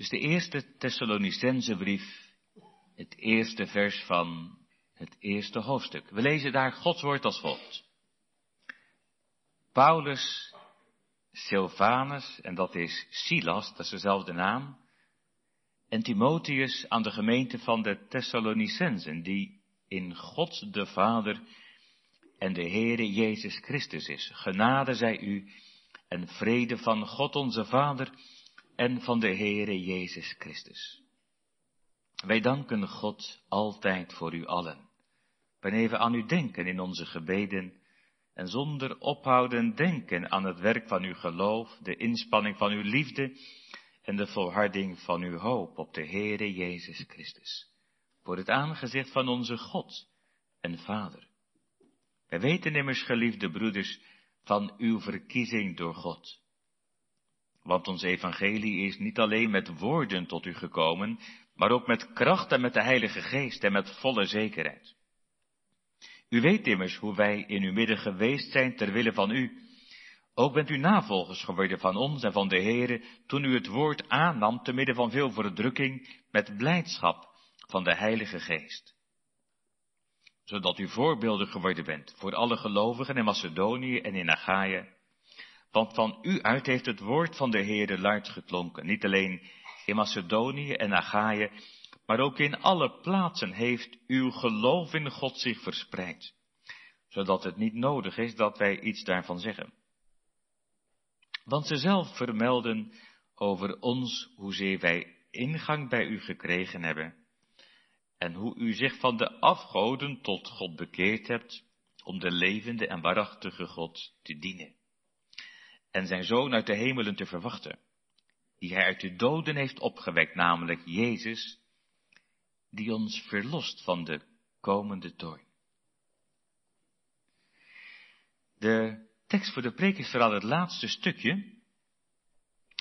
Dus de eerste Thessalonicense brief, het eerste vers van het eerste hoofdstuk. We lezen daar Gods woord als volgt. Paulus, Silvanus, en dat is Silas, dat is dezelfde naam, en Timotheus aan de gemeente van de Thessalonicensen, die in God de Vader en de Heere Jezus Christus is. Genade zij u en vrede van God onze Vader en van de Heere Jezus Christus. Wij danken God altijd voor u allen. Wanneer we aan u denken in onze gebeden en zonder ophouden denken aan het werk van uw geloof, de inspanning van uw liefde en de volharding van uw hoop op de Heere Jezus Christus. Voor het aangezicht van onze God en Vader. Wij weten immers, geliefde broeders, van uw verkiezing door God. Want ons evangelie is niet alleen met woorden tot u gekomen, maar ook met kracht en met de Heilige Geest en met volle zekerheid. U weet immers hoe wij in uw midden geweest zijn ter wille van u. Ook bent u navolgers geworden van ons en van de Heere, toen u het woord aannam te midden van veel verdrukking, met blijdschap van de Heilige Geest. Zodat u voorbeelden geworden bent voor alle gelovigen in Macedonië en in Achaia. Want van u uit heeft het woord van de Heere luid geklonken, niet alleen in Macedonië en Achaia, maar ook in alle plaatsen heeft uw geloof in God zich verspreid, zodat het niet nodig is dat wij iets daarvan zeggen. Want ze zelf vermelden over ons hoezeer wij ingang bij u gekregen hebben en hoe u zich van de afgoden tot God bekeerd hebt om de levende en waarachtige God te dienen en zijn zoon uit de hemelen te verwachten, die hij uit de doden heeft opgewekt, namelijk Jezus, die ons verlost van de komende toorn. De tekst voor de preek is vooral het laatste stukje.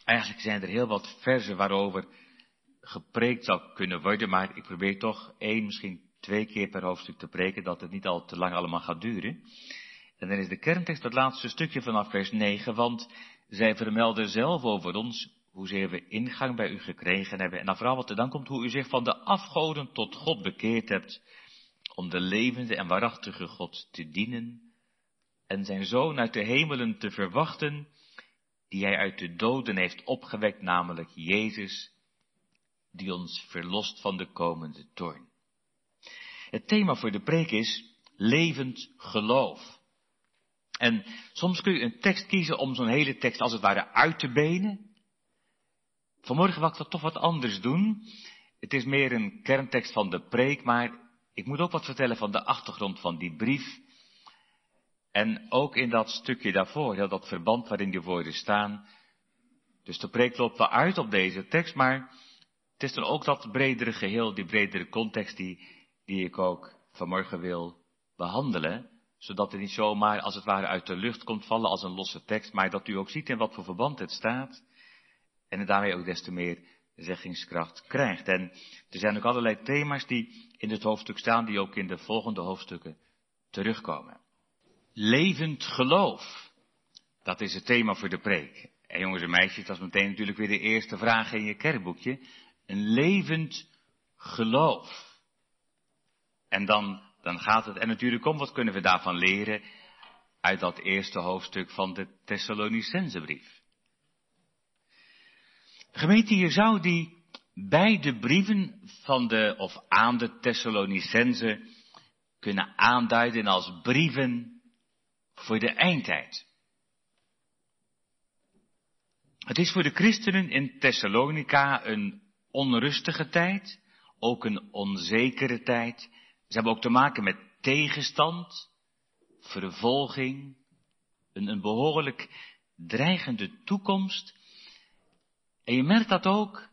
Eigenlijk zijn er heel wat versen waarover gepreekt zou kunnen worden, maar ik probeer toch één, misschien twee keer per hoofdstuk te preken, dat het niet al te lang allemaal gaat duren. En dan is de kerntekst het laatste stukje vanaf vers 9, want zij vermelden zelf over ons hoezeer we ingang bij u gekregen hebben. En dan vooral wat er dan komt, hoe u zich van de afgoden tot God bekeerd hebt, om de levende en waarachtige God te dienen en zijn zoon uit de hemelen te verwachten, die hij uit de doden heeft opgewekt, namelijk Jezus, die ons verlost van de komende toorn. Het thema voor de preek is levend geloof. En soms kun je een tekst kiezen om zo'n hele tekst als het ware uit te benen. Vanmorgen wil ik dat toch wat anders doen. Het is meer een kerntekst van de preek, maar ik moet ook wat vertellen van de achtergrond van die brief. En ook in dat stukje daarvoor, heel dat verband waarin die woorden staan. Dus de preek loopt wel uit op deze tekst, maar het is dan ook dat bredere geheel, die bredere context die, die ik ook vanmorgen wil behandelen. Zodat het niet zomaar als het ware uit de lucht komt vallen als een losse tekst, maar dat u ook ziet in wat voor verband het staat en het daarmee ook des te meer zeggingskracht krijgt. En er zijn ook allerlei thema's die in het hoofdstuk staan, die ook in de volgende hoofdstukken terugkomen. Levend geloof. Dat is het thema voor de preek. En jongens en meisjes, dat is meteen natuurlijk weer de eerste vraag in je kerkboekje. Een levend geloof. En dan, dan gaat het er natuurlijk om, wat kunnen we daarvan leren uit dat eerste hoofdstuk van de Thessalonicensebrief. Gemeente, je zou die beide brieven van de, of aan de Thessalonicense kunnen aanduiden als brieven voor de eindtijd. Het is voor de christenen in Thessalonica een onrustige tijd, ook een onzekere tijd. Ze hebben ook te maken met tegenstand, vervolging, een, een behoorlijk dreigende toekomst. En je merkt dat ook.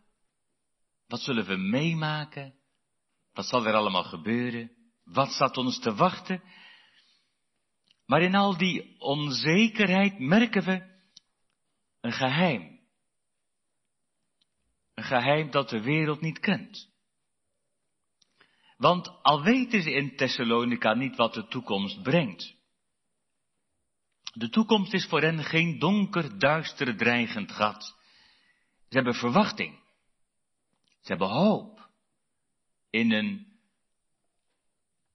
Wat zullen we meemaken? Wat zal er allemaal gebeuren? Wat staat ons te wachten? Maar in al die onzekerheid merken we een geheim. Een geheim dat de wereld niet kent. Want al weten ze in Thessalonica niet wat de toekomst brengt. De toekomst is voor hen geen donker, duister, dreigend gat. Ze hebben verwachting. Ze hebben hoop in een,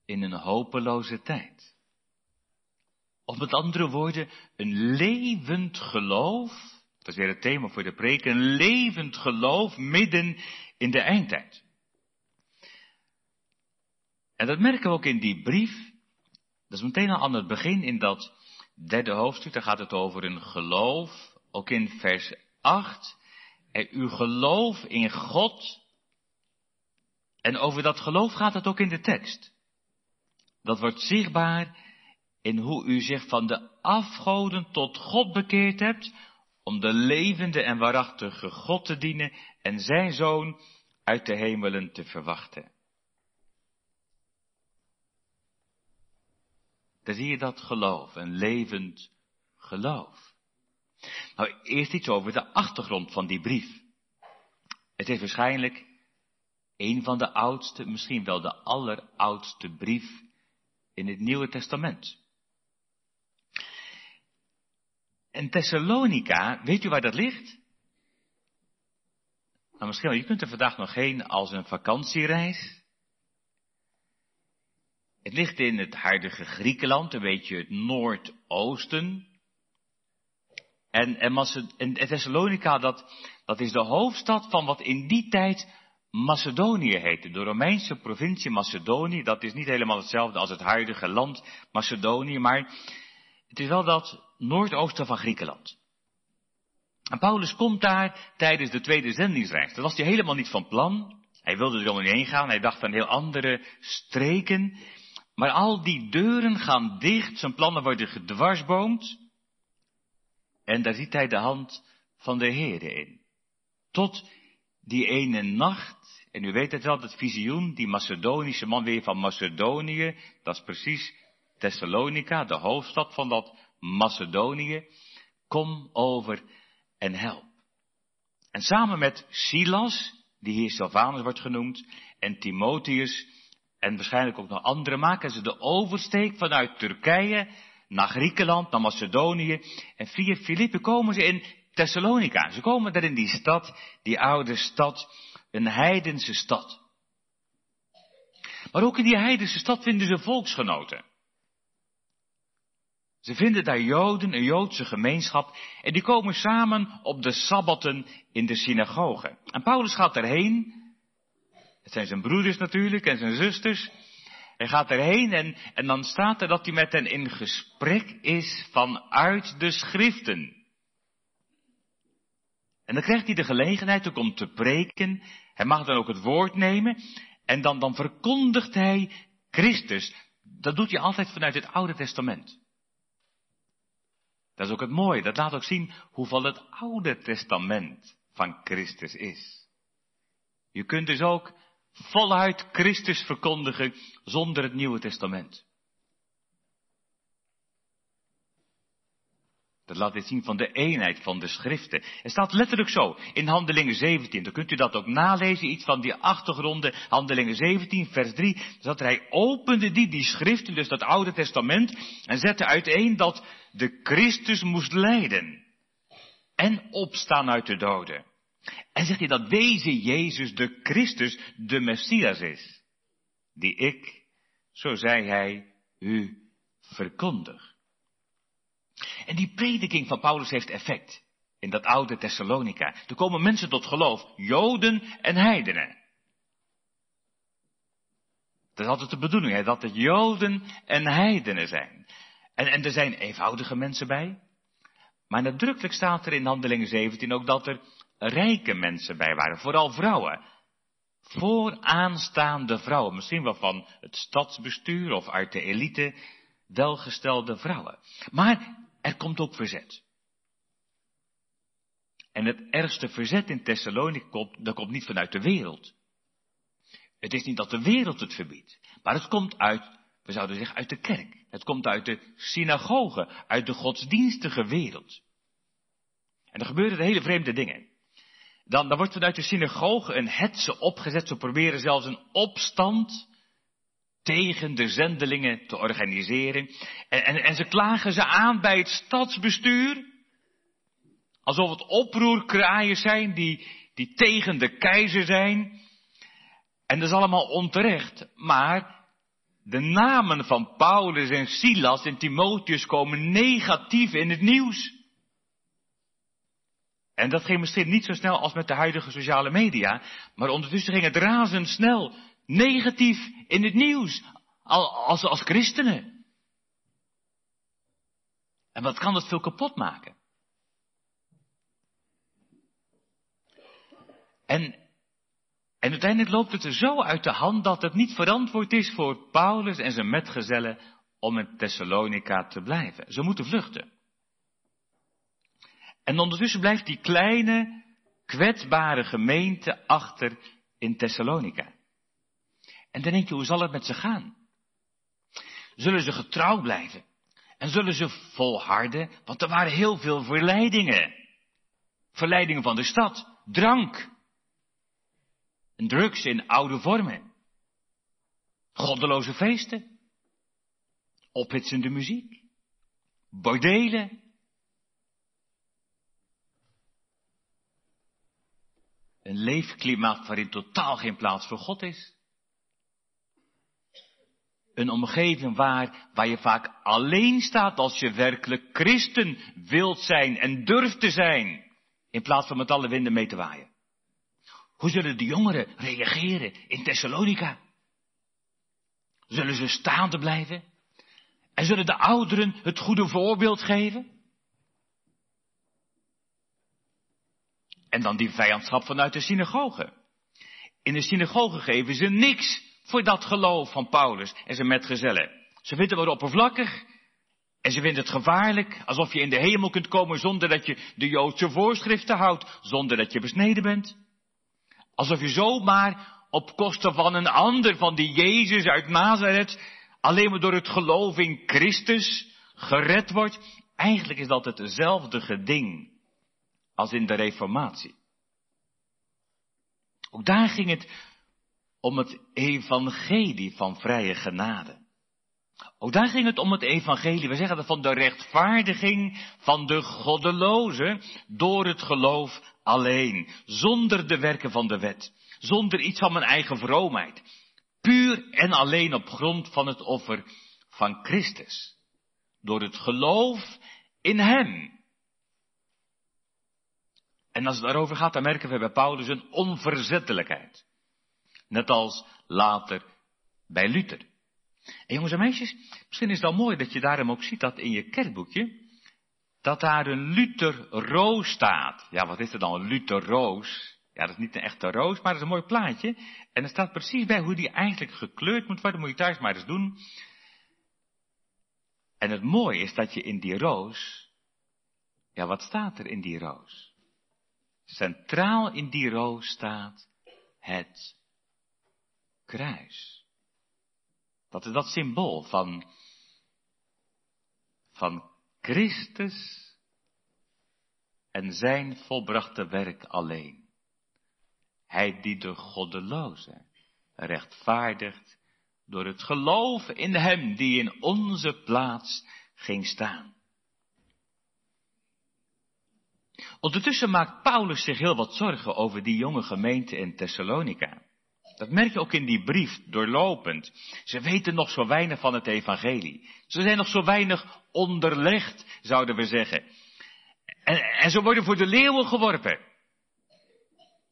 in een hopeloze tijd. Of met andere woorden, een levend geloof, dat is weer het thema voor de preek, een levend geloof midden in de eindtijd. En dat merken we ook in die brief. Dat is meteen al aan het begin in dat derde hoofdstuk, daar gaat het over een geloof. Ook in vers 8. En uw geloof in God. En over dat geloof gaat het ook in de tekst. Dat wordt zichtbaar in hoe u zich van de afgoden tot God bekeerd hebt, om de levende en waarachtige God te dienen en zijn zoon uit de hemelen te verwachten. Daar zie je dat geloof, een levend geloof. Nou, eerst iets over de achtergrond van die brief. Het is waarschijnlijk een van de oudste, misschien wel de alleroudste brief in het Nieuwe Testament. En Thessalonica, weet u waar dat ligt? Nou, misschien je kunt er vandaag nog heen als een vakantiereis. Het ligt in het huidige Griekenland, een beetje het noordoosten. En, en, Thessalonica, dat, dat is de hoofdstad van wat in die tijd Macedonië heette. De Romeinse provincie Macedonië, dat is niet helemaal hetzelfde als het huidige land Macedonië, maar het is wel dat noordoosten van Griekenland. En Paulus komt daar tijdens de tweede zendingsreis. Dat was hij helemaal niet van plan. Hij wilde er niet heen gaan. Hij dacht van heel andere streken. Maar al die deuren gaan dicht, zijn plannen worden gedwarsboomd. En daar ziet hij de hand van de Heere in. Tot die ene nacht, en u weet het wel, dat visioen, die Macedonische man weer van Macedonië, dat is precies Thessalonica, de hoofdstad van dat Macedonië. Kom over en help. En samen met Silas, die hier Silvanus wordt genoemd, en Timotheus, en waarschijnlijk ook nog anderen maken ze de oversteek vanuit Turkije naar Griekenland, naar Macedonië. En via Filippe komen ze in Thessalonica. Ze komen daar in die stad, die oude stad, een heidense stad. Maar ook in die heidense stad vinden ze volksgenoten. Ze vinden daar Joden, een Joodse gemeenschap, en die komen samen op de Sabbatten in de synagoge. En Paulus gaat daarheen, het zijn zijn broeders natuurlijk en zijn zusters. Hij gaat erheen en, en dan staat er dat hij met hen in gesprek is vanuit de schriften. En dan krijgt hij de gelegenheid om te preken. Hij mag dan ook het woord nemen. En dan, dan verkondigt hij Christus. Dat doet hij altijd vanuit het Oude Testament. Dat is ook het mooie. Dat laat ook zien hoeveel het Oude Testament van Christus is. Je kunt dus ook voluit Christus verkondigen zonder het Nieuwe Testament. Dat laat dit zien van de eenheid van de schriften. Het staat letterlijk zo in Handelingen 17. Dan kunt u dat ook nalezen, iets van die achtergronden. Handelingen 17, vers 3. Dat hij opende die, die schriften, dus dat Oude Testament, en zette uiteen dat de Christus moest lijden. En opstaan uit de doden. En zegt hij dat deze Jezus de Christus, de Messias is. Die ik, zo zei hij, u verkondig. En die prediking van Paulus heeft effect. In dat oude Thessalonica. Er komen mensen tot geloof. Joden en heidenen. Dat is altijd de bedoeling, hè, dat het Joden en heidenen zijn. En, en er zijn eenvoudige mensen bij. Maar nadrukkelijk staat er in Handelingen 17 ook dat er rijke mensen bij waren, vooral vrouwen. Vooraanstaande vrouwen, misschien wel van het stadsbestuur of uit de elite, welgestelde vrouwen. Maar er komt ook verzet. En het ergste verzet in Thessalonica komt, dat komt niet vanuit de wereld. Het is niet dat de wereld het verbiedt, maar het komt uit, we zouden zeggen, uit de kerk. Het komt uit de synagoge, uit de godsdienstige wereld. En er gebeuren hele vreemde dingen. Dan, dan wordt vanuit de synagoge een hetze opgezet. Ze proberen zelfs een opstand tegen de zendelingen te organiseren. En, en, en ze klagen ze aan bij het stadsbestuur. Alsof het oproerkraaien zijn die, die tegen de keizer zijn. En dat is allemaal onterecht. Maar de namen van Paulus en Silas en Timotheus komen negatief in het nieuws. En dat ging misschien niet zo snel als met de huidige sociale media, maar ondertussen ging het razendsnel negatief in het nieuws, als, als christenen. En wat kan dat veel kapot maken? En, en uiteindelijk loopt het er zo uit de hand dat het niet verantwoord is voor Paulus en zijn metgezellen om in Thessalonica te blijven. Ze moeten vluchten. En ondertussen blijft die kleine, kwetsbare gemeente achter in Thessalonica. En dan denk je, hoe zal het met ze gaan? Zullen ze getrouw blijven? En zullen ze volharden? Want er waren heel veel verleidingen. Verleidingen van de stad, drank. Drugs in oude vormen. Goddeloze feesten. Ophitsende muziek. Bordelen. Een leefklimaat waarin totaal geen plaats voor God is. Een omgeving waar, waar je vaak alleen staat als je werkelijk christen wilt zijn en durft te zijn. In plaats van met alle winden mee te waaien. Hoe zullen de jongeren reageren in Thessalonica? Zullen ze staande blijven? En zullen de ouderen het goede voorbeeld geven? En dan die vijandschap vanuit de synagoge. In de synagoge geven ze niks voor dat geloof van Paulus en zijn metgezellen. Ze vinden het oppervlakkig en ze vinden het gevaarlijk, alsof je in de hemel kunt komen zonder dat je de Joodse voorschriften houdt, zonder dat je besneden bent. Alsof je zomaar op kosten van een ander, van die Jezus uit Nazareth, alleen maar door het geloof in Christus gered wordt. Eigenlijk is dat hetzelfde geding als in de Reformatie. Ook daar ging het om het evangelie van vrije genade. Ook daar ging het om het evangelie, we zeggen dat van de rechtvaardiging van de goddeloze door het geloof alleen, zonder de werken van de wet, zonder iets van mijn eigen vroomheid, puur en alleen op grond van het offer van Christus, door het geloof in Hem. En als het daarover gaat, dan merken we bij Paulus een onverzettelijkheid. Net als later bij Luther. En jongens en meisjes, misschien is het wel mooi dat je daarom ook ziet dat in je kerkboekje, dat daar een Luther-roos staat. Ja, wat is er dan, een Luther-roos? Ja, dat is niet een echte roos, maar dat is een mooi plaatje. En er staat precies bij hoe die eigenlijk gekleurd moet worden, moet je thuis maar eens doen. En het mooie is dat je in die roos, ja, wat staat er in die roos? Centraal in die roos staat het kruis. Dat is dat symbool van, van Christus en zijn volbrachte werk alleen. Hij die de goddeloze rechtvaardigt door het geloof in hem die in onze plaats ging staan. Ondertussen maakt Paulus zich heel wat zorgen over die jonge gemeente in Thessalonica. Dat merk je ook in die brief, doorlopend. Ze weten nog zo weinig van het evangelie. Ze zijn nog zo weinig onderlegd, zouden we zeggen. En, en ze worden voor de leeuwen geworpen.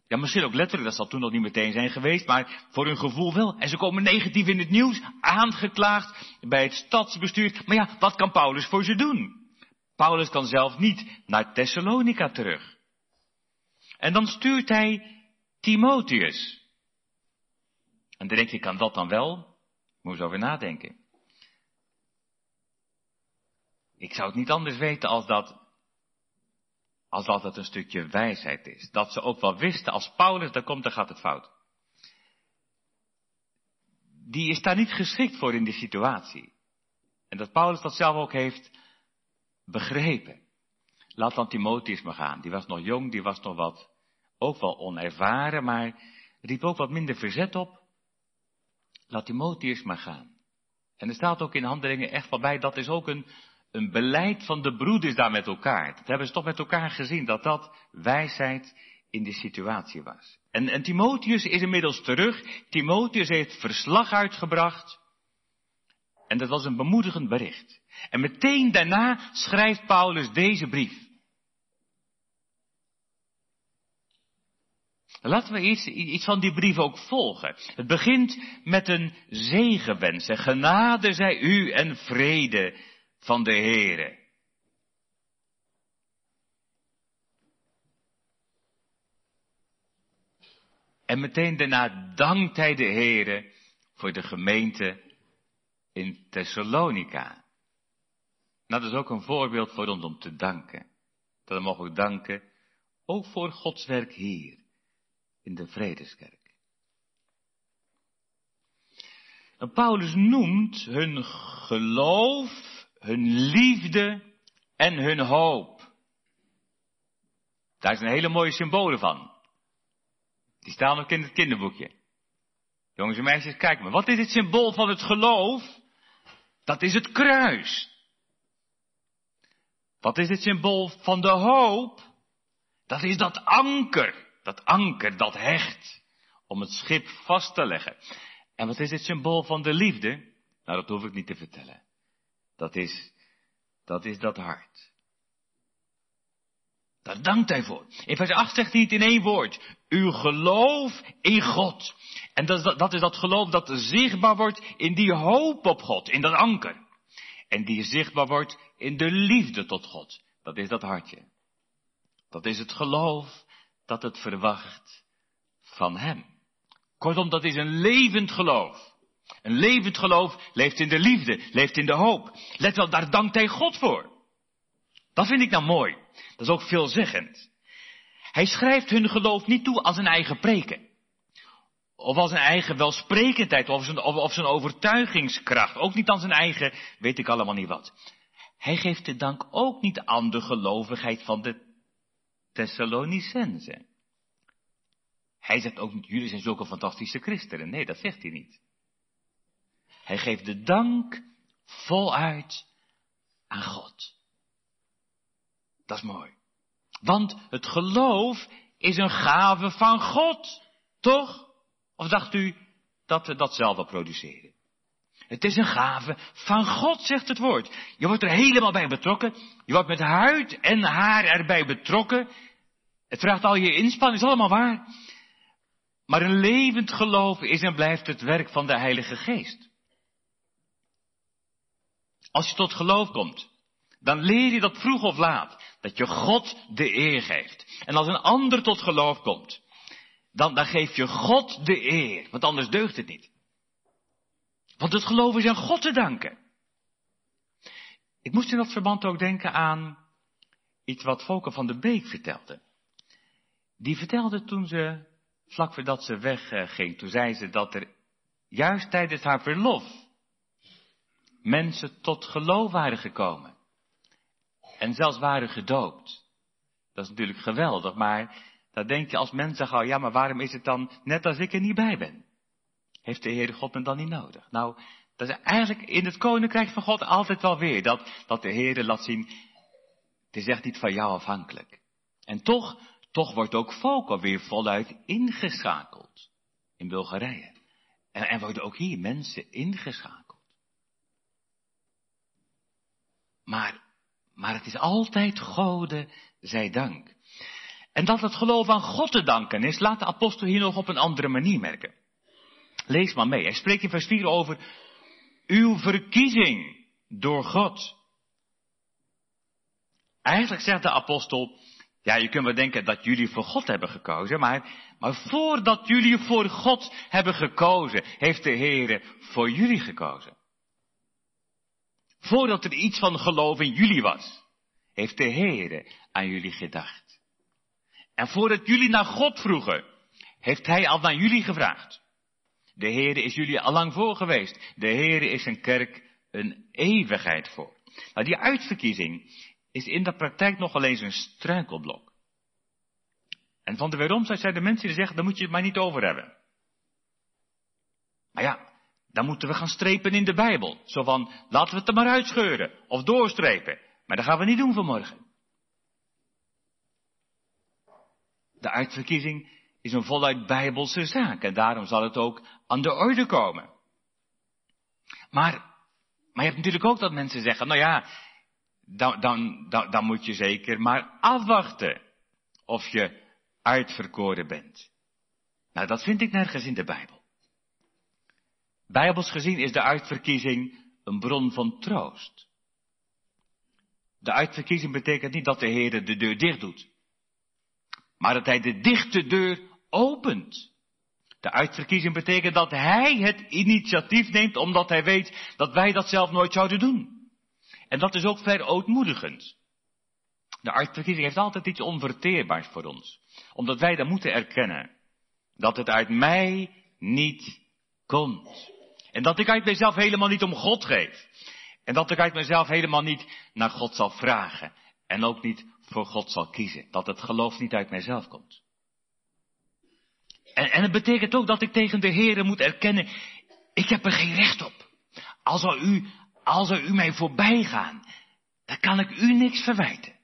Ja, misschien ook letterlijk, dat zal toen nog niet meteen zijn geweest, maar voor hun gevoel wel. En ze komen negatief in het nieuws, aangeklaagd bij het stadsbestuur. Maar ja, wat kan Paulus voor ze doen? Paulus kan zelf niet naar Thessalonica terug. En dan stuurt hij Timotheus. En dan denk je, kan dat dan wel? Moet eens over nadenken. Ik zou het niet anders weten als dat, als dat een stukje wijsheid is. Dat ze ook wel wisten, als Paulus daar komt, dan gaat het fout. Die is daar niet geschikt voor in die situatie. En dat Paulus dat zelf ook heeft begrepen. Laat dan Timotheus maar gaan. Die was nog jong, die was nog wat, ook wel onervaren, maar riep ook wat minder verzet op. Laat Timotheus maar gaan. En er staat ook in handelingen echt wel bij, dat is ook een, een beleid van de broeders daar met elkaar. Dat hebben ze toch met elkaar gezien, dat dat wijsheid in de situatie was. En, en Timotheus is inmiddels terug. Timotheus heeft verslag uitgebracht. En dat was een bemoedigend bericht. En meteen daarna schrijft Paulus deze brief. Laten we iets, van die brief ook volgen. Het begint met een zegenwens. En genade zij u en vrede van de Heere. En meteen daarna dankt hij de Heere voor de gemeente in Thessalonica. Dat is ook een voorbeeld voor ons om te danken. Dat we mogen danken, ook voor Gods werk hier, in de Vredeskerk. Paulus noemt hun geloof, hun liefde en hun hoop. Daar een hele mooie symbolen van. Die staan ook in het kinderboekje. Jongens en meisjes, kijk maar. Wat is het symbool van het geloof? Dat is het kruis. Wat is het symbool van de hoop? Dat is dat anker. Dat anker dat hecht. Om het schip vast te leggen. En wat is het symbool van de liefde? Nou, dat hoef ik niet te vertellen. Dat is, dat is dat hart. Daar dankt hij voor. In vers 8 zegt hij het in één woord. Uw geloof in God. En dat, dat is dat geloof dat zichtbaar wordt in die hoop op God, in dat anker. En die zichtbaar wordt in de liefde tot God. Dat is dat hartje. Dat is het geloof dat het verwacht van Hem. Kortom, dat is een levend geloof. Een levend geloof leeft in de liefde, leeft in de hoop. Let wel, daar dankt hij God voor. Dat vind ik nou mooi. Dat is ook veelzeggend. Hij schrijft hun geloof niet toe als een eigen preken. Of als een eigen welsprekendheid, of zijn, of, of zijn overtuigingskracht. Ook niet als zijn eigen, weet ik allemaal niet wat. Hij geeft de dank ook niet aan de gelovigheid van de Thessalonicense. Hij zegt ook niet, jullie zijn zulke fantastische christenen. Nee, dat zegt hij niet. Hij geeft de dank voluit aan God. Dat is mooi. Want het geloof is een gave van God, toch? Of dacht u dat we dat zelf wel produceren? Het is een gave van God, zegt het woord. Je wordt er helemaal bij betrokken. Je wordt met huid en haar erbij betrokken. Het vraagt al je inspanning, is allemaal waar. Maar een levend geloof is en blijft het werk van de Heilige Geest. Als je tot geloof komt, dan leer je dat vroeg of laat. Dat je God de eer geeft. En als een ander tot geloof komt, dan, dan geef je God de eer. Want anders deugt het niet. Want het geloof is aan God te danken. Ik moest in dat verband ook denken aan iets wat Volker van de Beek vertelde. Die vertelde toen ze, vlak voordat ze wegging, toen zei ze dat er juist tijdens haar verlof mensen tot geloof waren gekomen. En zelfs waren gedoopt. Dat is natuurlijk geweldig, maar dan denk je als mensen gauw, ja, maar waarom is het dan net als ik er niet bij ben? Heeft de Heere God me dan niet nodig? Nou, dat is eigenlijk in het koninkrijk van God altijd wel weer, dat, dat de Heere laat zien, het is echt niet van jou afhankelijk. En toch, toch wordt ook volk alweer voluit ingeschakeld in Bulgarije. En, en worden ook hier mensen ingeschakeld. Maar maar het is altijd Gode zij dank. En dat het geloof aan God te danken is, laat de apostel hier nog op een andere manier merken. Lees maar mee. Hij spreekt in vers 4 over uw verkiezing door God. Eigenlijk zegt de apostel, ja, je kunt wel denken dat jullie voor God hebben gekozen, maar, maar voordat jullie voor God hebben gekozen, heeft de Heer voor jullie gekozen. Voordat er iets van geloof in jullie was, heeft de Heere aan jullie gedacht. En voordat jullie naar God vroegen, heeft Hij al naar jullie gevraagd. De Heere is jullie allang voor geweest. De Heere is een kerk een eeuwigheid voor. Nou, die uitverkiezing is in de praktijk nog eens een struikelblok. En van de weeromzijde zijn de mensen die zeggen, daar moet je het maar niet over hebben. Maar ja, dan moeten we gaan strepen in de Bijbel. Zo van, laten we het er maar uitscheuren. Of doorstrepen. Maar dat gaan we niet doen vanmorgen. De uitverkiezing is een voluit bijbelse zaak en daarom zal het ook aan de orde komen. Maar, maar je hebt natuurlijk ook dat mensen zeggen, nou ja, dan, dan, dan, dan moet je zeker maar afwachten of je uitverkoren bent. Nou, dat vind ik nergens in de Bijbel. Bijbels gezien is de uitverkiezing een bron van troost. De uitverkiezing betekent niet dat de Heer de deur dicht doet, maar dat Hij de dichte deur opent. De uitverkiezing betekent dat Hij het initiatief neemt omdat Hij weet dat wij dat zelf nooit zouden doen. En dat is ook verootmoedigend. De uitverkiezing heeft altijd iets onverteerbaars voor ons. Omdat wij dan moeten erkennen dat het uit mij niet komt. En dat ik uit mezelf helemaal niet om God geef. En dat ik uit mezelf helemaal niet naar God zal vragen. En ook niet voor God zal kiezen. Dat het geloof niet uit mijzelf komt. En, en het betekent ook dat ik tegen de Heeren moet erkennen, ik heb er geen recht op. Als er u, als u mij voorbij gaan, dan kan ik u niks verwijten.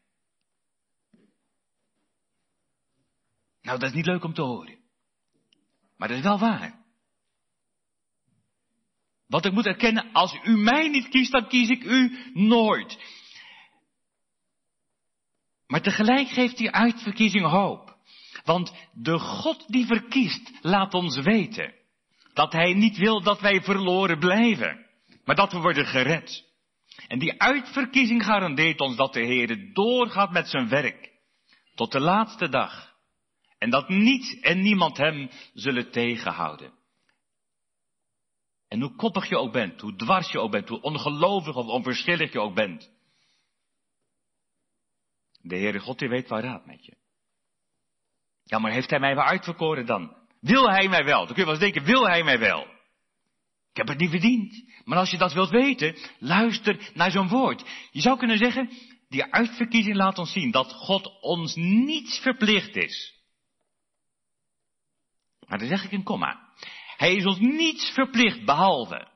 Nou, dat is niet leuk om te horen. Maar dat is wel waar. Want ik moet erkennen, als u mij niet kiest, dan kies ik u nooit. Maar tegelijk geeft die uitverkiezing hoop. Want de God die verkiest, laat ons weten dat Hij niet wil dat wij verloren blijven, maar dat we worden gered. En die uitverkiezing garandeert ons dat de Heer doorgaat met zijn werk tot de laatste dag. En dat niets en niemand hem zullen tegenhouden. En hoe koppig je ook bent, hoe dwars je ook bent, hoe ongelovig of onverschillig je ook bent. De Heere God, die weet waar raad met je. Ja, maar heeft hij mij wel uitverkoren dan? Wil hij mij wel? Dan kun je wel eens denken, wil hij mij wel? Ik heb het niet verdiend. Maar als je dat wilt weten, luister naar zo'n woord. Je zou kunnen zeggen, die uitverkiezing laat ons zien dat God ons niets verplicht is. Maar dan zeg ik een komma. Hij is ons niets verplicht behalve.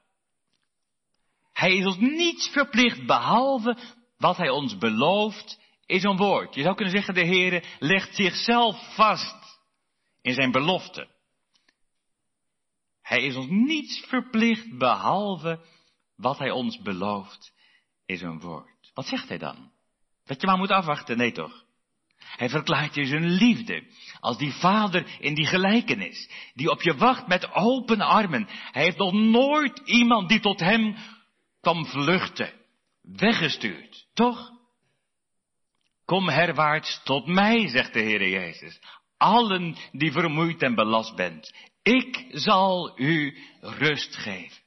Hij is ons niets verplicht behalve wat hij ons belooft is een woord. Je zou kunnen zeggen, de Heere legt zichzelf vast in zijn belofte. Hij is ons niets verplicht behalve wat hij ons belooft is een woord. Wat zegt hij dan? Dat je maar moet afwachten? Nee toch? Hij verklaart je zijn liefde. Als die vader in die gelijkenis. Die op je wacht met open armen. Hij heeft nog nooit iemand die tot hem kwam vluchten. Weggestuurd. Toch? Kom herwaarts tot mij, zegt de Heer Jezus. Allen die vermoeid en belast bent. Ik zal u rust geven.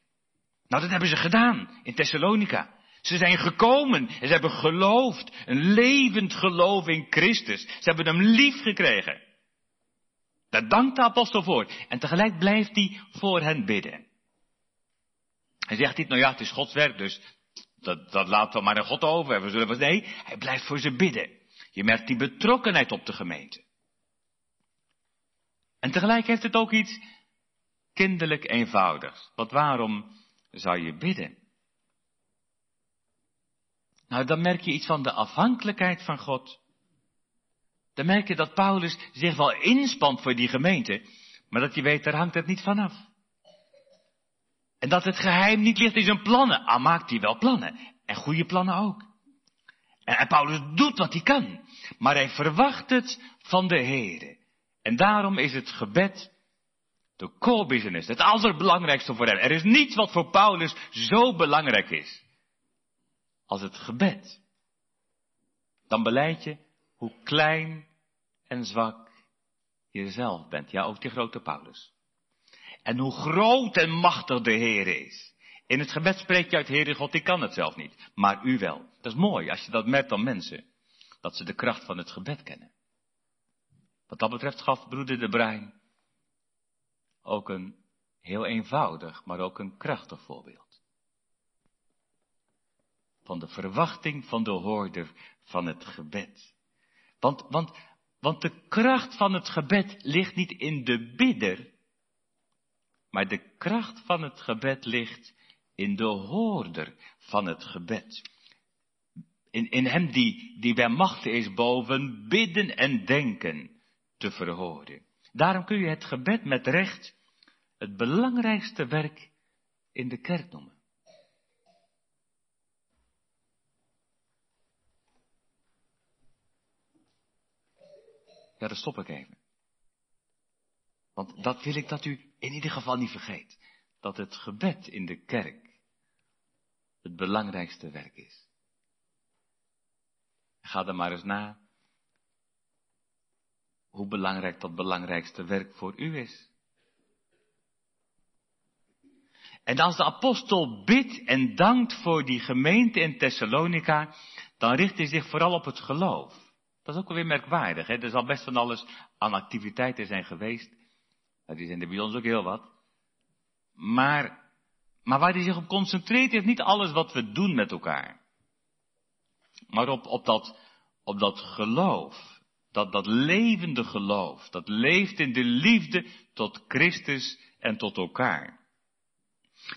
Nou, dat hebben ze gedaan in Thessalonica. Ze zijn gekomen en ze hebben geloofd. Een levend geloof in Christus. Ze hebben hem lief gekregen. Daar dankt de apostel voor. En tegelijk blijft hij voor hen bidden. Hij zegt niet, nou ja, het is Gods werk, dus dat, dat we maar aan God over. We zullen, nee, hij blijft voor ze bidden. Je merkt die betrokkenheid op de gemeente. En tegelijk heeft het ook iets kinderlijk eenvoudigs. Want waarom zou je bidden? Nou, dan merk je iets van de afhankelijkheid van God. Dan merk je dat Paulus zich wel inspant voor die gemeente, maar dat je weet, daar hangt het niet vanaf. En dat het geheim niet ligt in zijn plannen. Al maakt hij wel plannen. En goede plannen ook. En, Paulus doet wat hij kan. Maar hij verwacht het van de Heer. En daarom is het gebed de core business. Het allerbelangrijkste voor hem. Er is niets wat voor Paulus zo belangrijk is als het gebed, dan beleid je hoe klein en zwak je zelf bent. Ja, ook die grote Paulus. En hoe groot en machtig de Heer is. In het gebed spreek je uit, Heere God, ik kan het zelf niet, maar u wel. Dat is mooi als je dat merkt aan mensen, dat ze de kracht van het gebed kennen. Wat dat betreft gaf broeder de Bruin ook een heel eenvoudig, maar ook een krachtig voorbeeld van de verwachting van de hoorder van het gebed. Want, want, want de kracht van het gebed ligt niet in de bidder, maar de kracht van het gebed ligt in de hoorder van het gebed. In, in hem die, die bij machten is boven bidden en denken te verhoren. Daarom kun je het gebed met recht het belangrijkste werk in de kerk noemen. Ja, dan stop ik even. Want dat wil ik dat u in ieder geval niet vergeet. Dat het gebed in de kerk het belangrijkste werk is. Ga er maar eens na hoe belangrijk dat belangrijkste werk voor u is. En als de apostel bidt en dankt voor die gemeente in Thessalonica, dan richt hij zich vooral op het geloof. Dat is ook weer merkwaardig. Hè? Er zal best van alles aan activiteiten zijn geweest. Die zijn er bij ons ook heel wat. Maar, maar waar hij zich op concentreert, is niet alles wat we doen met elkaar. Maar op, op, dat, op dat geloof. Dat, dat levende geloof. Dat leeft in de liefde tot Christus en tot elkaar.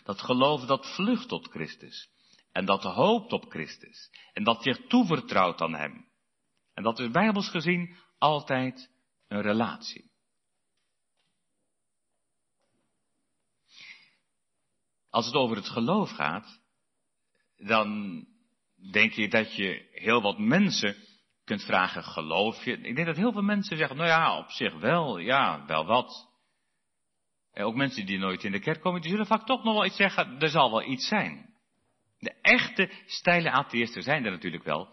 Dat geloof dat vlucht tot Christus. En dat hoopt op Christus. En dat zich toevertrouwt aan Hem. En dat is bijbels gezien altijd een relatie. Als het over het geloof gaat, dan denk je dat je heel wat mensen kunt vragen, geloof je? Ik denk dat heel veel mensen zeggen, nou ja, op zich wel, ja, wel wat. En ook mensen die nooit in de kerk komen, die zullen vaak toch nog wel iets zeggen, er zal wel iets zijn. De echte steile atheïsten zijn er natuurlijk wel.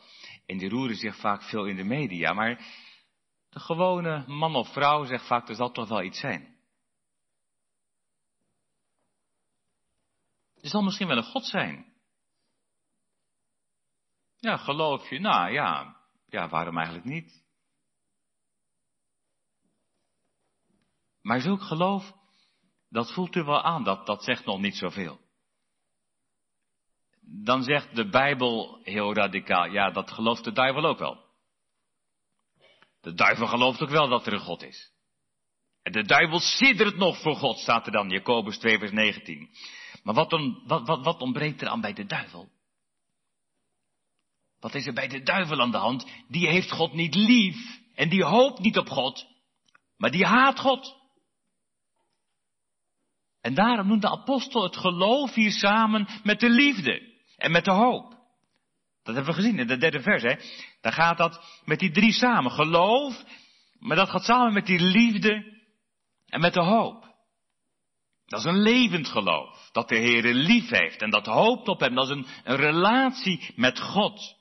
En die roeren zich vaak veel in de media. Maar de gewone man of vrouw zegt vaak, er zal toch wel iets zijn. Er zal misschien wel een God zijn. Ja, geloof je? Nou ja, ja, waarom eigenlijk niet? Maar zulk geloof, dat voelt u wel aan, dat, dat zegt nog niet zoveel dan zegt de Bijbel heel radicaal, ja, dat gelooft de duivel ook wel. De duivel gelooft ook wel dat er een God is. En de duivel siddert nog voor God, staat er dan, Jacobus 2 vers 19. Maar wat, wat, wat, ontbreekt er aan bij de duivel? Wat is er bij de duivel aan de hand? Die heeft God niet lief en die hoopt niet op God, maar die haat God. En daarom noemt de apostel het geloof hier samen met de liefde. En met de hoop. Dat hebben we gezien in de derde vers, hè. Daar gaat dat met die drie samen. Geloof, maar dat gaat samen met die liefde en met de hoop. Dat is een levend geloof. Dat de Heer lief heeft en dat hoopt op hem. Dat is een, een relatie met God.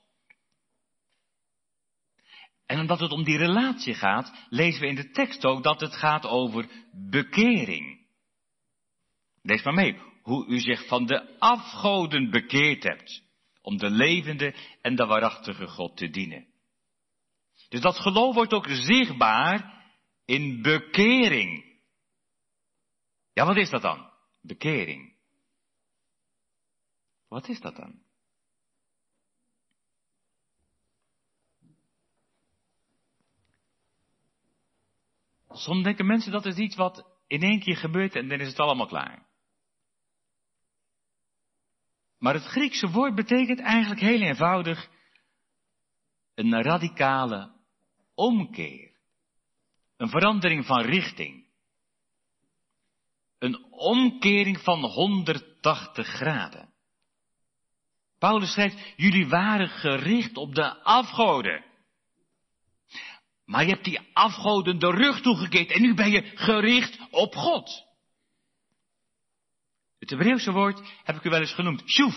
En omdat het om die relatie gaat, lezen we in de tekst ook dat het gaat over bekering. Lees maar mee hoe u zich van de afgoden bekeerd hebt, om de levende en de waarachtige God te dienen. Dus dat geloof wordt ook zichtbaar in bekering. Ja, wat is dat dan? Bekering. Wat is dat dan? Soms denken mensen dat is iets wat in één keer gebeurt en dan is het allemaal klaar. Maar het Griekse woord betekent eigenlijk heel eenvoudig een radicale omkeer. Een verandering van richting. Een omkering van 180 graden. Paulus schrijft, jullie waren gericht op de afgoden. Maar je hebt die afgoden de rug toegekeerd en nu ben je gericht op God. Het Hebreeuwse woord heb ik u wel eens genoemd. Shuf.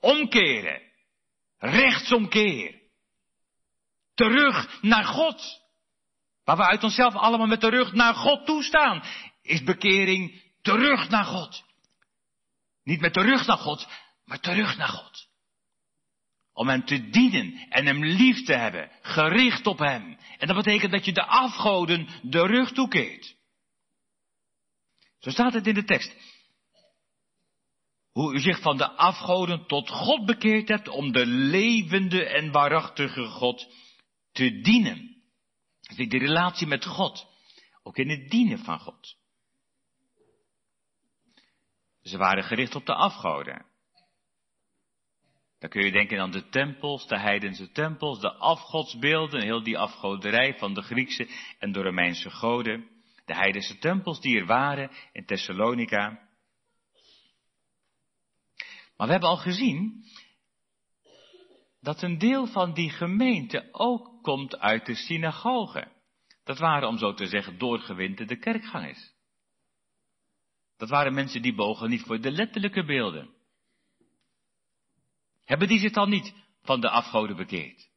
Omkeren. Rechtsomkeer. Terug naar God. Waar we uit onszelf allemaal met de rug naar God toestaan. Is bekering terug naar God. Niet met de rug naar God, maar terug naar God. Om Hem te dienen en Hem lief te hebben, gericht op Hem. En dat betekent dat je de afgoden de rug toekeert. Zo staat het in de tekst. Hoe u zich van de afgoden tot God bekeerd hebt om de levende en waarachtige God te dienen. Dus de relatie met God. Ook in het dienen van God. Ze waren gericht op de afgoden. Dan kun je denken aan de tempels, de heidense tempels, de afgodsbeelden, heel die afgoderij van de Griekse en de Romeinse goden. De heidense tempels die er waren in Thessalonica. Maar we hebben al gezien dat een deel van die gemeente ook komt uit de synagoge. Dat waren, om zo te zeggen, doorgewinterde kerkgangers. Dat waren mensen die bogen niet voor de letterlijke beelden. Hebben die zich dan niet van de afgoden bekeerd?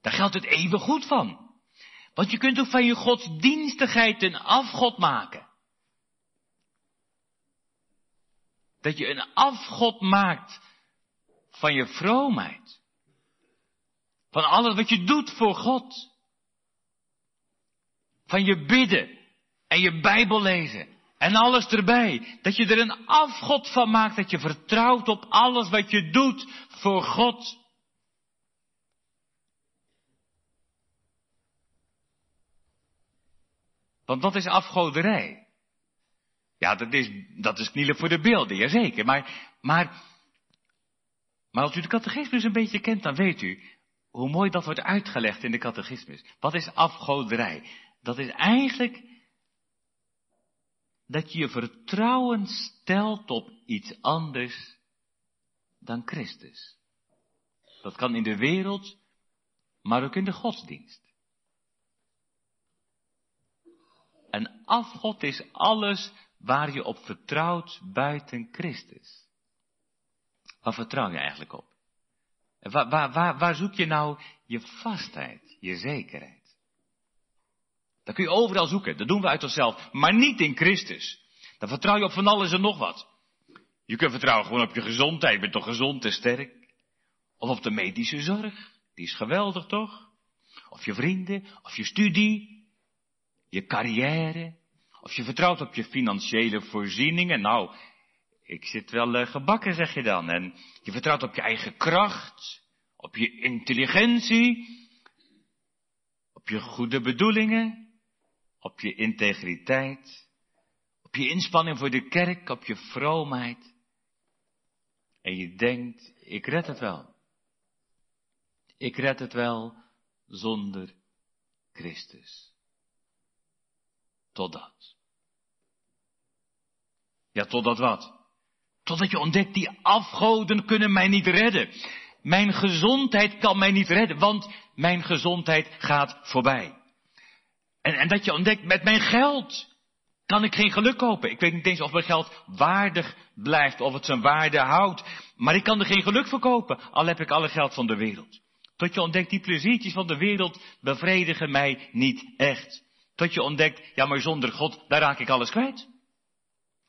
Daar geldt het even goed van. Want je kunt ook van je godsdienstigheid een afgod maken. Dat je een afgod maakt van je vroomheid. Van alles wat je doet voor God. Van je bidden en je Bijbel lezen en alles erbij. Dat je er een afgod van maakt, dat je vertrouwt op alles wat je doet voor God. Want dat is afgoderij. Ja, dat is, dat is knielen voor de beelden, jazeker. Maar, maar, maar als u de catechismus een beetje kent, dan weet u hoe mooi dat wordt uitgelegd in de catechismus. Wat is afgoderij? Dat is eigenlijk dat je je vertrouwen stelt op iets anders dan Christus. Dat kan in de wereld, maar ook in de godsdienst. En afgod is alles waar je op vertrouwt buiten Christus. Waar vertrouw je eigenlijk op? Waar, waar, waar, waar zoek je nou je vastheid, je zekerheid? Dat kun je overal zoeken. Dat doen we uit onszelf. Maar niet in Christus. Dan vertrouw je op van alles en nog wat. Je kunt vertrouwen gewoon op je gezondheid. Je bent toch gezond en sterk? Of op de medische zorg. Die is geweldig toch? Of je vrienden. Of je studie. Je carrière. Of je vertrouwt op je financiële voorzieningen. Nou, ik zit wel uh, gebakken zeg je dan. En je vertrouwt op je eigen kracht. Op je intelligentie. Op je goede bedoelingen op je integriteit, op je inspanning voor de kerk, op je vroomheid. En je denkt, ik red het wel. Ik red het wel zonder Christus. Totdat. Ja, totdat wat? Totdat je ontdekt, die afgoden kunnen mij niet redden. Mijn gezondheid kan mij niet redden, want mijn gezondheid gaat voorbij. En, en dat je ontdekt, met mijn geld kan ik geen geluk kopen. Ik weet niet eens of mijn geld waardig blijft, of het zijn waarde houdt. Maar ik kan er geen geluk voor kopen, al heb ik alle geld van de wereld. Tot je ontdekt, die pleziertjes van de wereld bevredigen mij niet echt. Tot je ontdekt, ja maar zonder God, daar raak ik alles kwijt.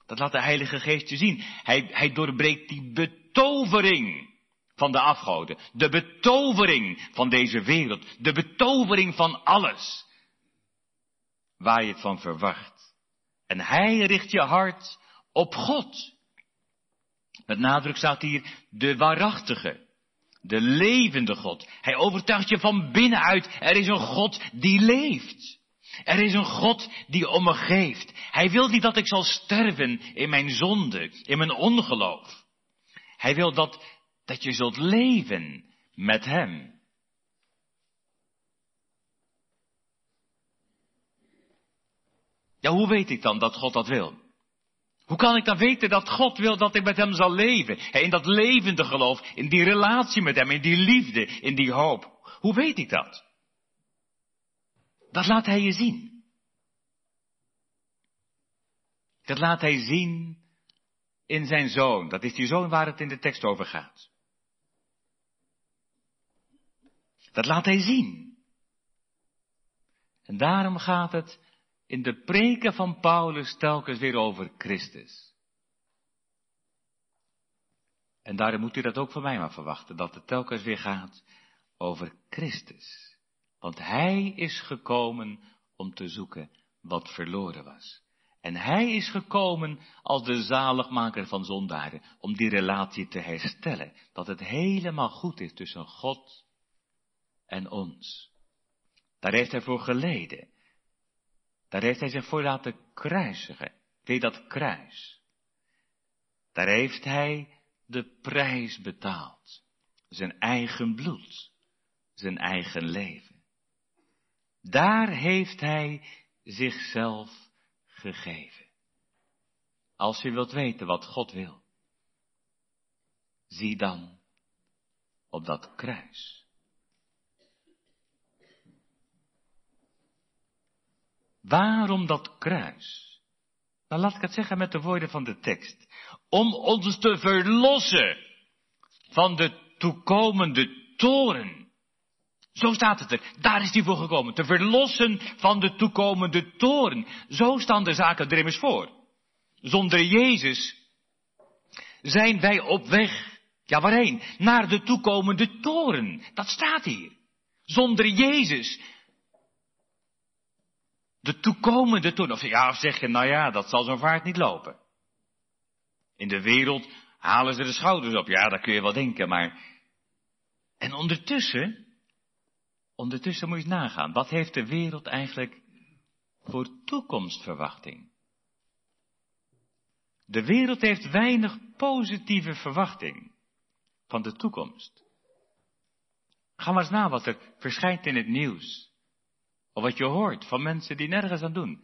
Dat laat de Heilige Geest je zien. Hij, hij doorbreekt die betovering van de afgoden. De betovering van deze wereld. De betovering van alles waar je het van verwacht. En hij richt je hart op God. Met nadruk staat hier de waarachtige, de levende God. Hij overtuigt je van binnenuit, er is een God die leeft. Er is een God die om me geeft. Hij wil niet dat ik zal sterven in mijn zonde, in mijn ongeloof. Hij wil dat, dat je zult leven met Hem. Ja, hoe weet ik dan dat God dat wil? Hoe kan ik dan weten dat God wil dat ik met Hem zal leven? In dat levende geloof, in die relatie met Hem, in die liefde, in die hoop. Hoe weet ik dat? Dat laat Hij je zien. Dat laat Hij zien in Zijn Zoon. Dat is die Zoon waar het in de tekst over gaat. Dat laat Hij zien. En daarom gaat het in de preken van Paulus telkens weer over Christus. En daarom moet u dat ook van mij maar verwachten, dat het telkens weer gaat over Christus. Want Hij is gekomen om te zoeken wat verloren was. En Hij is gekomen als de zaligmaker van zondaren, om die relatie te herstellen, dat het helemaal goed is tussen God en ons. Daar heeft Hij voor geleden. Daar heeft hij zich voor laten kruisigen. Weet dat kruis? Daar heeft hij de prijs betaald. Zijn eigen bloed, zijn eigen leven. Daar heeft hij zichzelf gegeven. Als je wilt weten wat God wil, zie dan op dat kruis. Waarom dat kruis? Nou, laat ik het zeggen met de woorden van de tekst. Om ons te verlossen van de toekomende toren. Zo staat het er. Daar is hij voor gekomen. Te verlossen van de toekomende toren. Zo staan de zaken er immers voor. Zonder Jezus zijn wij op weg. Ja, waarheen? Naar de toekomende toren. Dat staat hier. Zonder Jezus de toekomende toen. Of ja, zeg je, nou ja, dat zal zo'n vaart niet lopen. In de wereld halen ze de schouders op. Ja, dat kun je wel denken, maar. En ondertussen, ondertussen moet je nagaan. Wat heeft de wereld eigenlijk voor toekomstverwachting? De wereld heeft weinig positieve verwachting van de toekomst. Ga maar eens na wat er verschijnt in het nieuws. Of wat je hoort van mensen die nergens aan doen.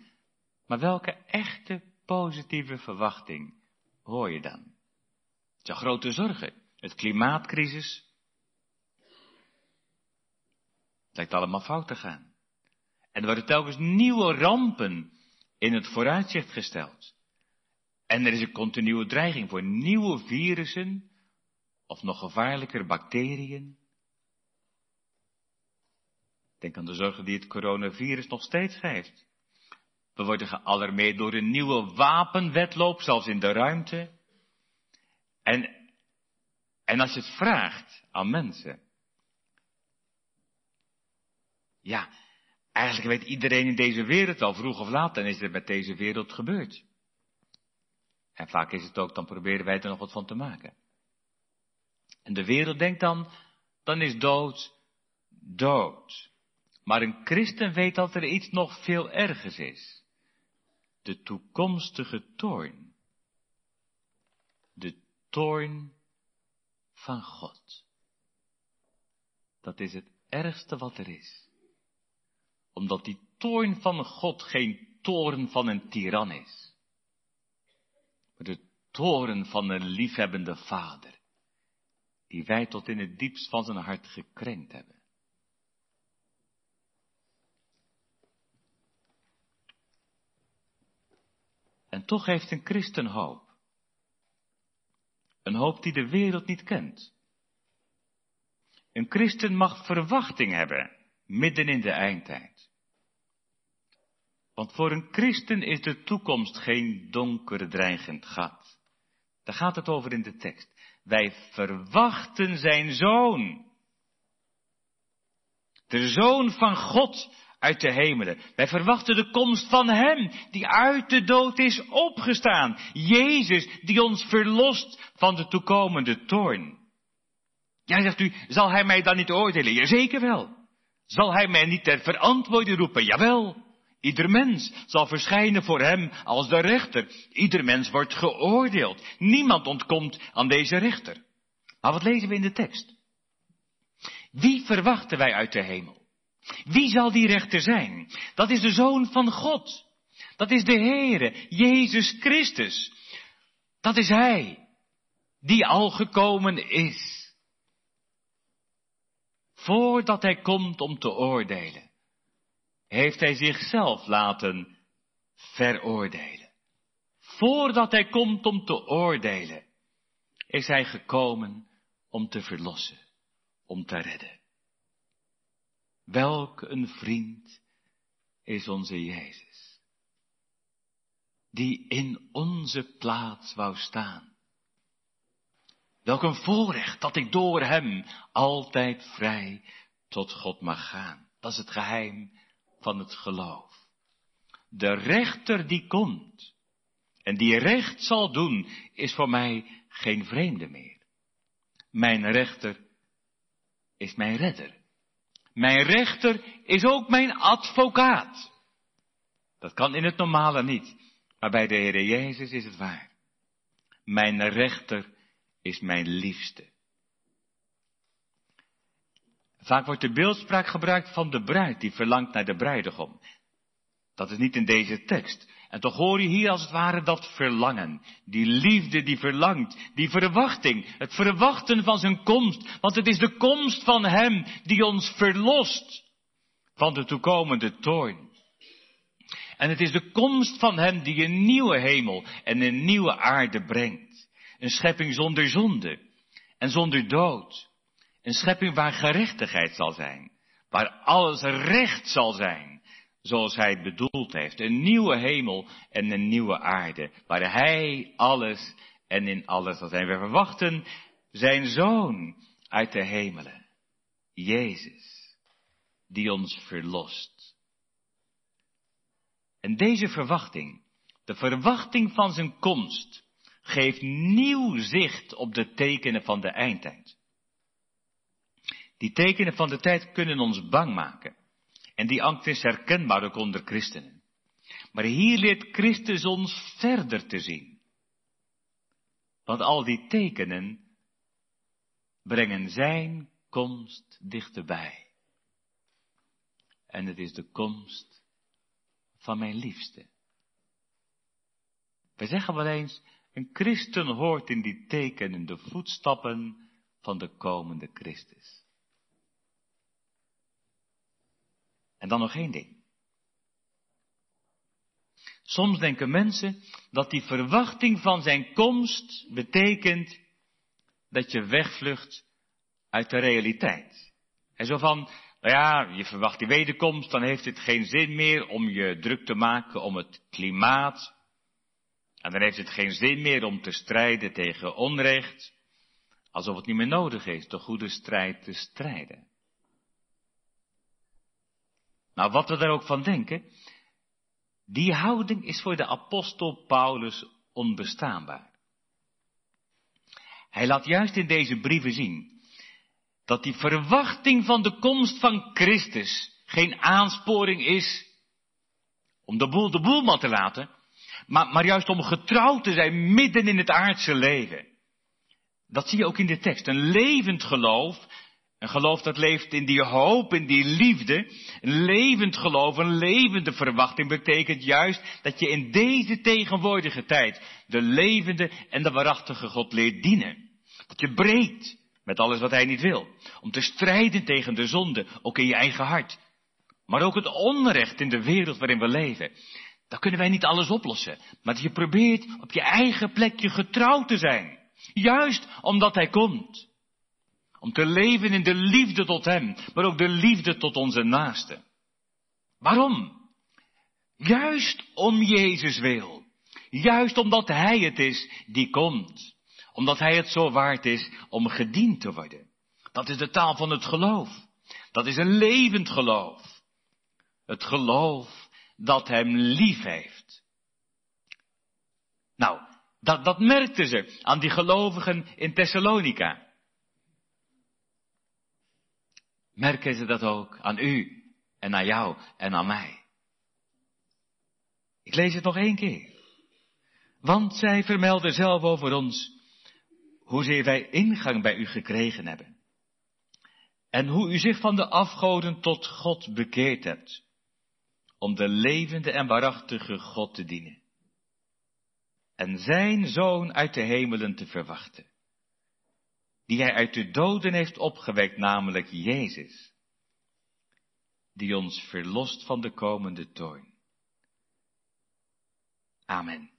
Maar welke echte positieve verwachting hoor je dan? Het zijn grote zorgen. Het klimaatcrisis. Het lijkt allemaal fout te gaan. En er worden telkens nieuwe rampen in het vooruitzicht gesteld. En er is een continue dreiging voor nieuwe virussen, of nog gevaarlijker bacteriën. Denk aan de zorgen die het coronavirus nog steeds geeft. We worden gealarmeerd door een nieuwe wapenwetloop, zelfs in de ruimte. En, en als je het vraagt aan mensen. Ja, eigenlijk weet iedereen in deze wereld al vroeg of laat, dan is het met deze wereld gebeurd. En vaak is het ook, dan proberen wij er nog wat van te maken. En de wereld denkt dan, dan is dood, dood. Maar een christen weet dat er iets nog veel ergers is. De toekomstige toorn. De toorn van God. Dat is het ergste wat er is. Omdat die toorn van God geen toorn van een tiran is. Maar de toorn van een liefhebbende vader. Die wij tot in het diepst van zijn hart gekrenkt hebben. En toch heeft een christen hoop. Een hoop die de wereld niet kent. Een christen mag verwachting hebben midden in de eindtijd. Want voor een christen is de toekomst geen donker dreigend gat. Daar gaat het over in de tekst. Wij verwachten zijn zoon. De zoon van God uit de hemelen. Wij verwachten de komst van Hem, die uit de dood is opgestaan. Jezus, die ons verlost van de toekomende toorn. Ja, zegt u, zal Hij mij dan niet oordelen? Jazeker wel. Zal Hij mij niet ter verantwoording roepen? Jawel. Ieder mens zal verschijnen voor Hem als de rechter. Ieder mens wordt geoordeeld. Niemand ontkomt aan deze rechter. Maar wat lezen we in de tekst? Wie verwachten wij uit de hemel? Wie zal die rechter zijn? Dat is de Zoon van God. Dat is de Heere, Jezus Christus. Dat is Hij, die al gekomen is. Voordat Hij komt om te oordelen, heeft Hij zichzelf laten veroordelen. Voordat Hij komt om te oordelen, is Hij gekomen om te verlossen, om te redden. Welk een vriend is onze Jezus, die in onze plaats wou staan. Welk een voorrecht dat ik door Hem altijd vrij tot God mag gaan. Dat is het geheim van het geloof. De rechter die komt en die recht zal doen, is voor mij geen vreemde meer. Mijn rechter is mijn redder. Mijn rechter is ook mijn advocaat. Dat kan in het normale niet, maar bij de Heer Jezus is het waar. Mijn rechter is mijn liefste. Vaak wordt de beeldspraak gebruikt van de bruid die verlangt naar de bruidegom. Dat is niet in deze tekst. En toch hoor je hier als het ware dat verlangen. Die liefde die verlangt. Die verwachting. Het verwachten van zijn komst. Want het is de komst van hem die ons verlost van de toekomende toorn. En het is de komst van hem die een nieuwe hemel en een nieuwe aarde brengt. Een schepping zonder zonde en zonder dood. Een schepping waar gerechtigheid zal zijn. Waar alles recht zal zijn. Zoals hij het bedoeld heeft. Een nieuwe hemel en een nieuwe aarde. Waar hij alles en in alles zal zijn. We verwachten zijn zoon uit de hemelen. Jezus. Die ons verlost. En deze verwachting. De verwachting van zijn komst. Geeft nieuw zicht op de tekenen van de eindtijd. Die tekenen van de tijd kunnen ons bang maken. En die angst is herkenbaar ook onder christenen. Maar hier leert Christus ons verder te zien. Want al die tekenen brengen zijn komst dichterbij. En het is de komst van mijn liefste. We zeggen wel eens, een christen hoort in die tekenen de voetstappen van de komende Christus. En dan nog één ding. Soms denken mensen dat die verwachting van zijn komst betekent dat je wegvlucht uit de realiteit. En zo van, nou ja, je verwacht die wederkomst, dan heeft het geen zin meer om je druk te maken om het klimaat. En dan heeft het geen zin meer om te strijden tegen onrecht. Alsof het niet meer nodig is de goede strijd te strijden. Nou, wat we daar ook van denken, die houding is voor de apostel Paulus onbestaanbaar. Hij laat juist in deze brieven zien dat die verwachting van de komst van Christus geen aansporing is om de boel de boelman te laten, maar, maar juist om getrouwd te zijn midden in het aardse leven. Dat zie je ook in de tekst. Een levend geloof een geloof dat leeft in die hoop, in die liefde. Een levend geloof, een levende verwachting betekent juist dat je in deze tegenwoordige tijd de levende en de waarachtige God leert dienen. Dat je breekt met alles wat hij niet wil. Om te strijden tegen de zonde, ook in je eigen hart. Maar ook het onrecht in de wereld waarin we leven. Daar kunnen wij niet alles oplossen. Maar dat je probeert op je eigen plekje getrouwd te zijn. Juist omdat hij komt. Om te leven in de liefde tot Hem, maar ook de liefde tot onze naasten. Waarom? Juist om Jezus wil. Juist omdat Hij het is die komt. Omdat Hij het zo waard is om gediend te worden. Dat is de taal van het geloof. Dat is een levend geloof. Het geloof dat Hem lief heeft. Nou, dat, dat merkten ze aan die gelovigen in Thessalonica. Merken ze dat ook aan u en aan jou en aan mij. Ik lees het nog één keer. Want zij vermelden zelf over ons hoezeer wij ingang bij u gekregen hebben. En hoe u zich van de afgoden tot God bekeerd hebt. Om de levende en waarachtige God te dienen. En zijn zoon uit de hemelen te verwachten die hij uit de doden heeft opgewekt, namelijk Jezus, die ons verlost van de komende toorn. Amen.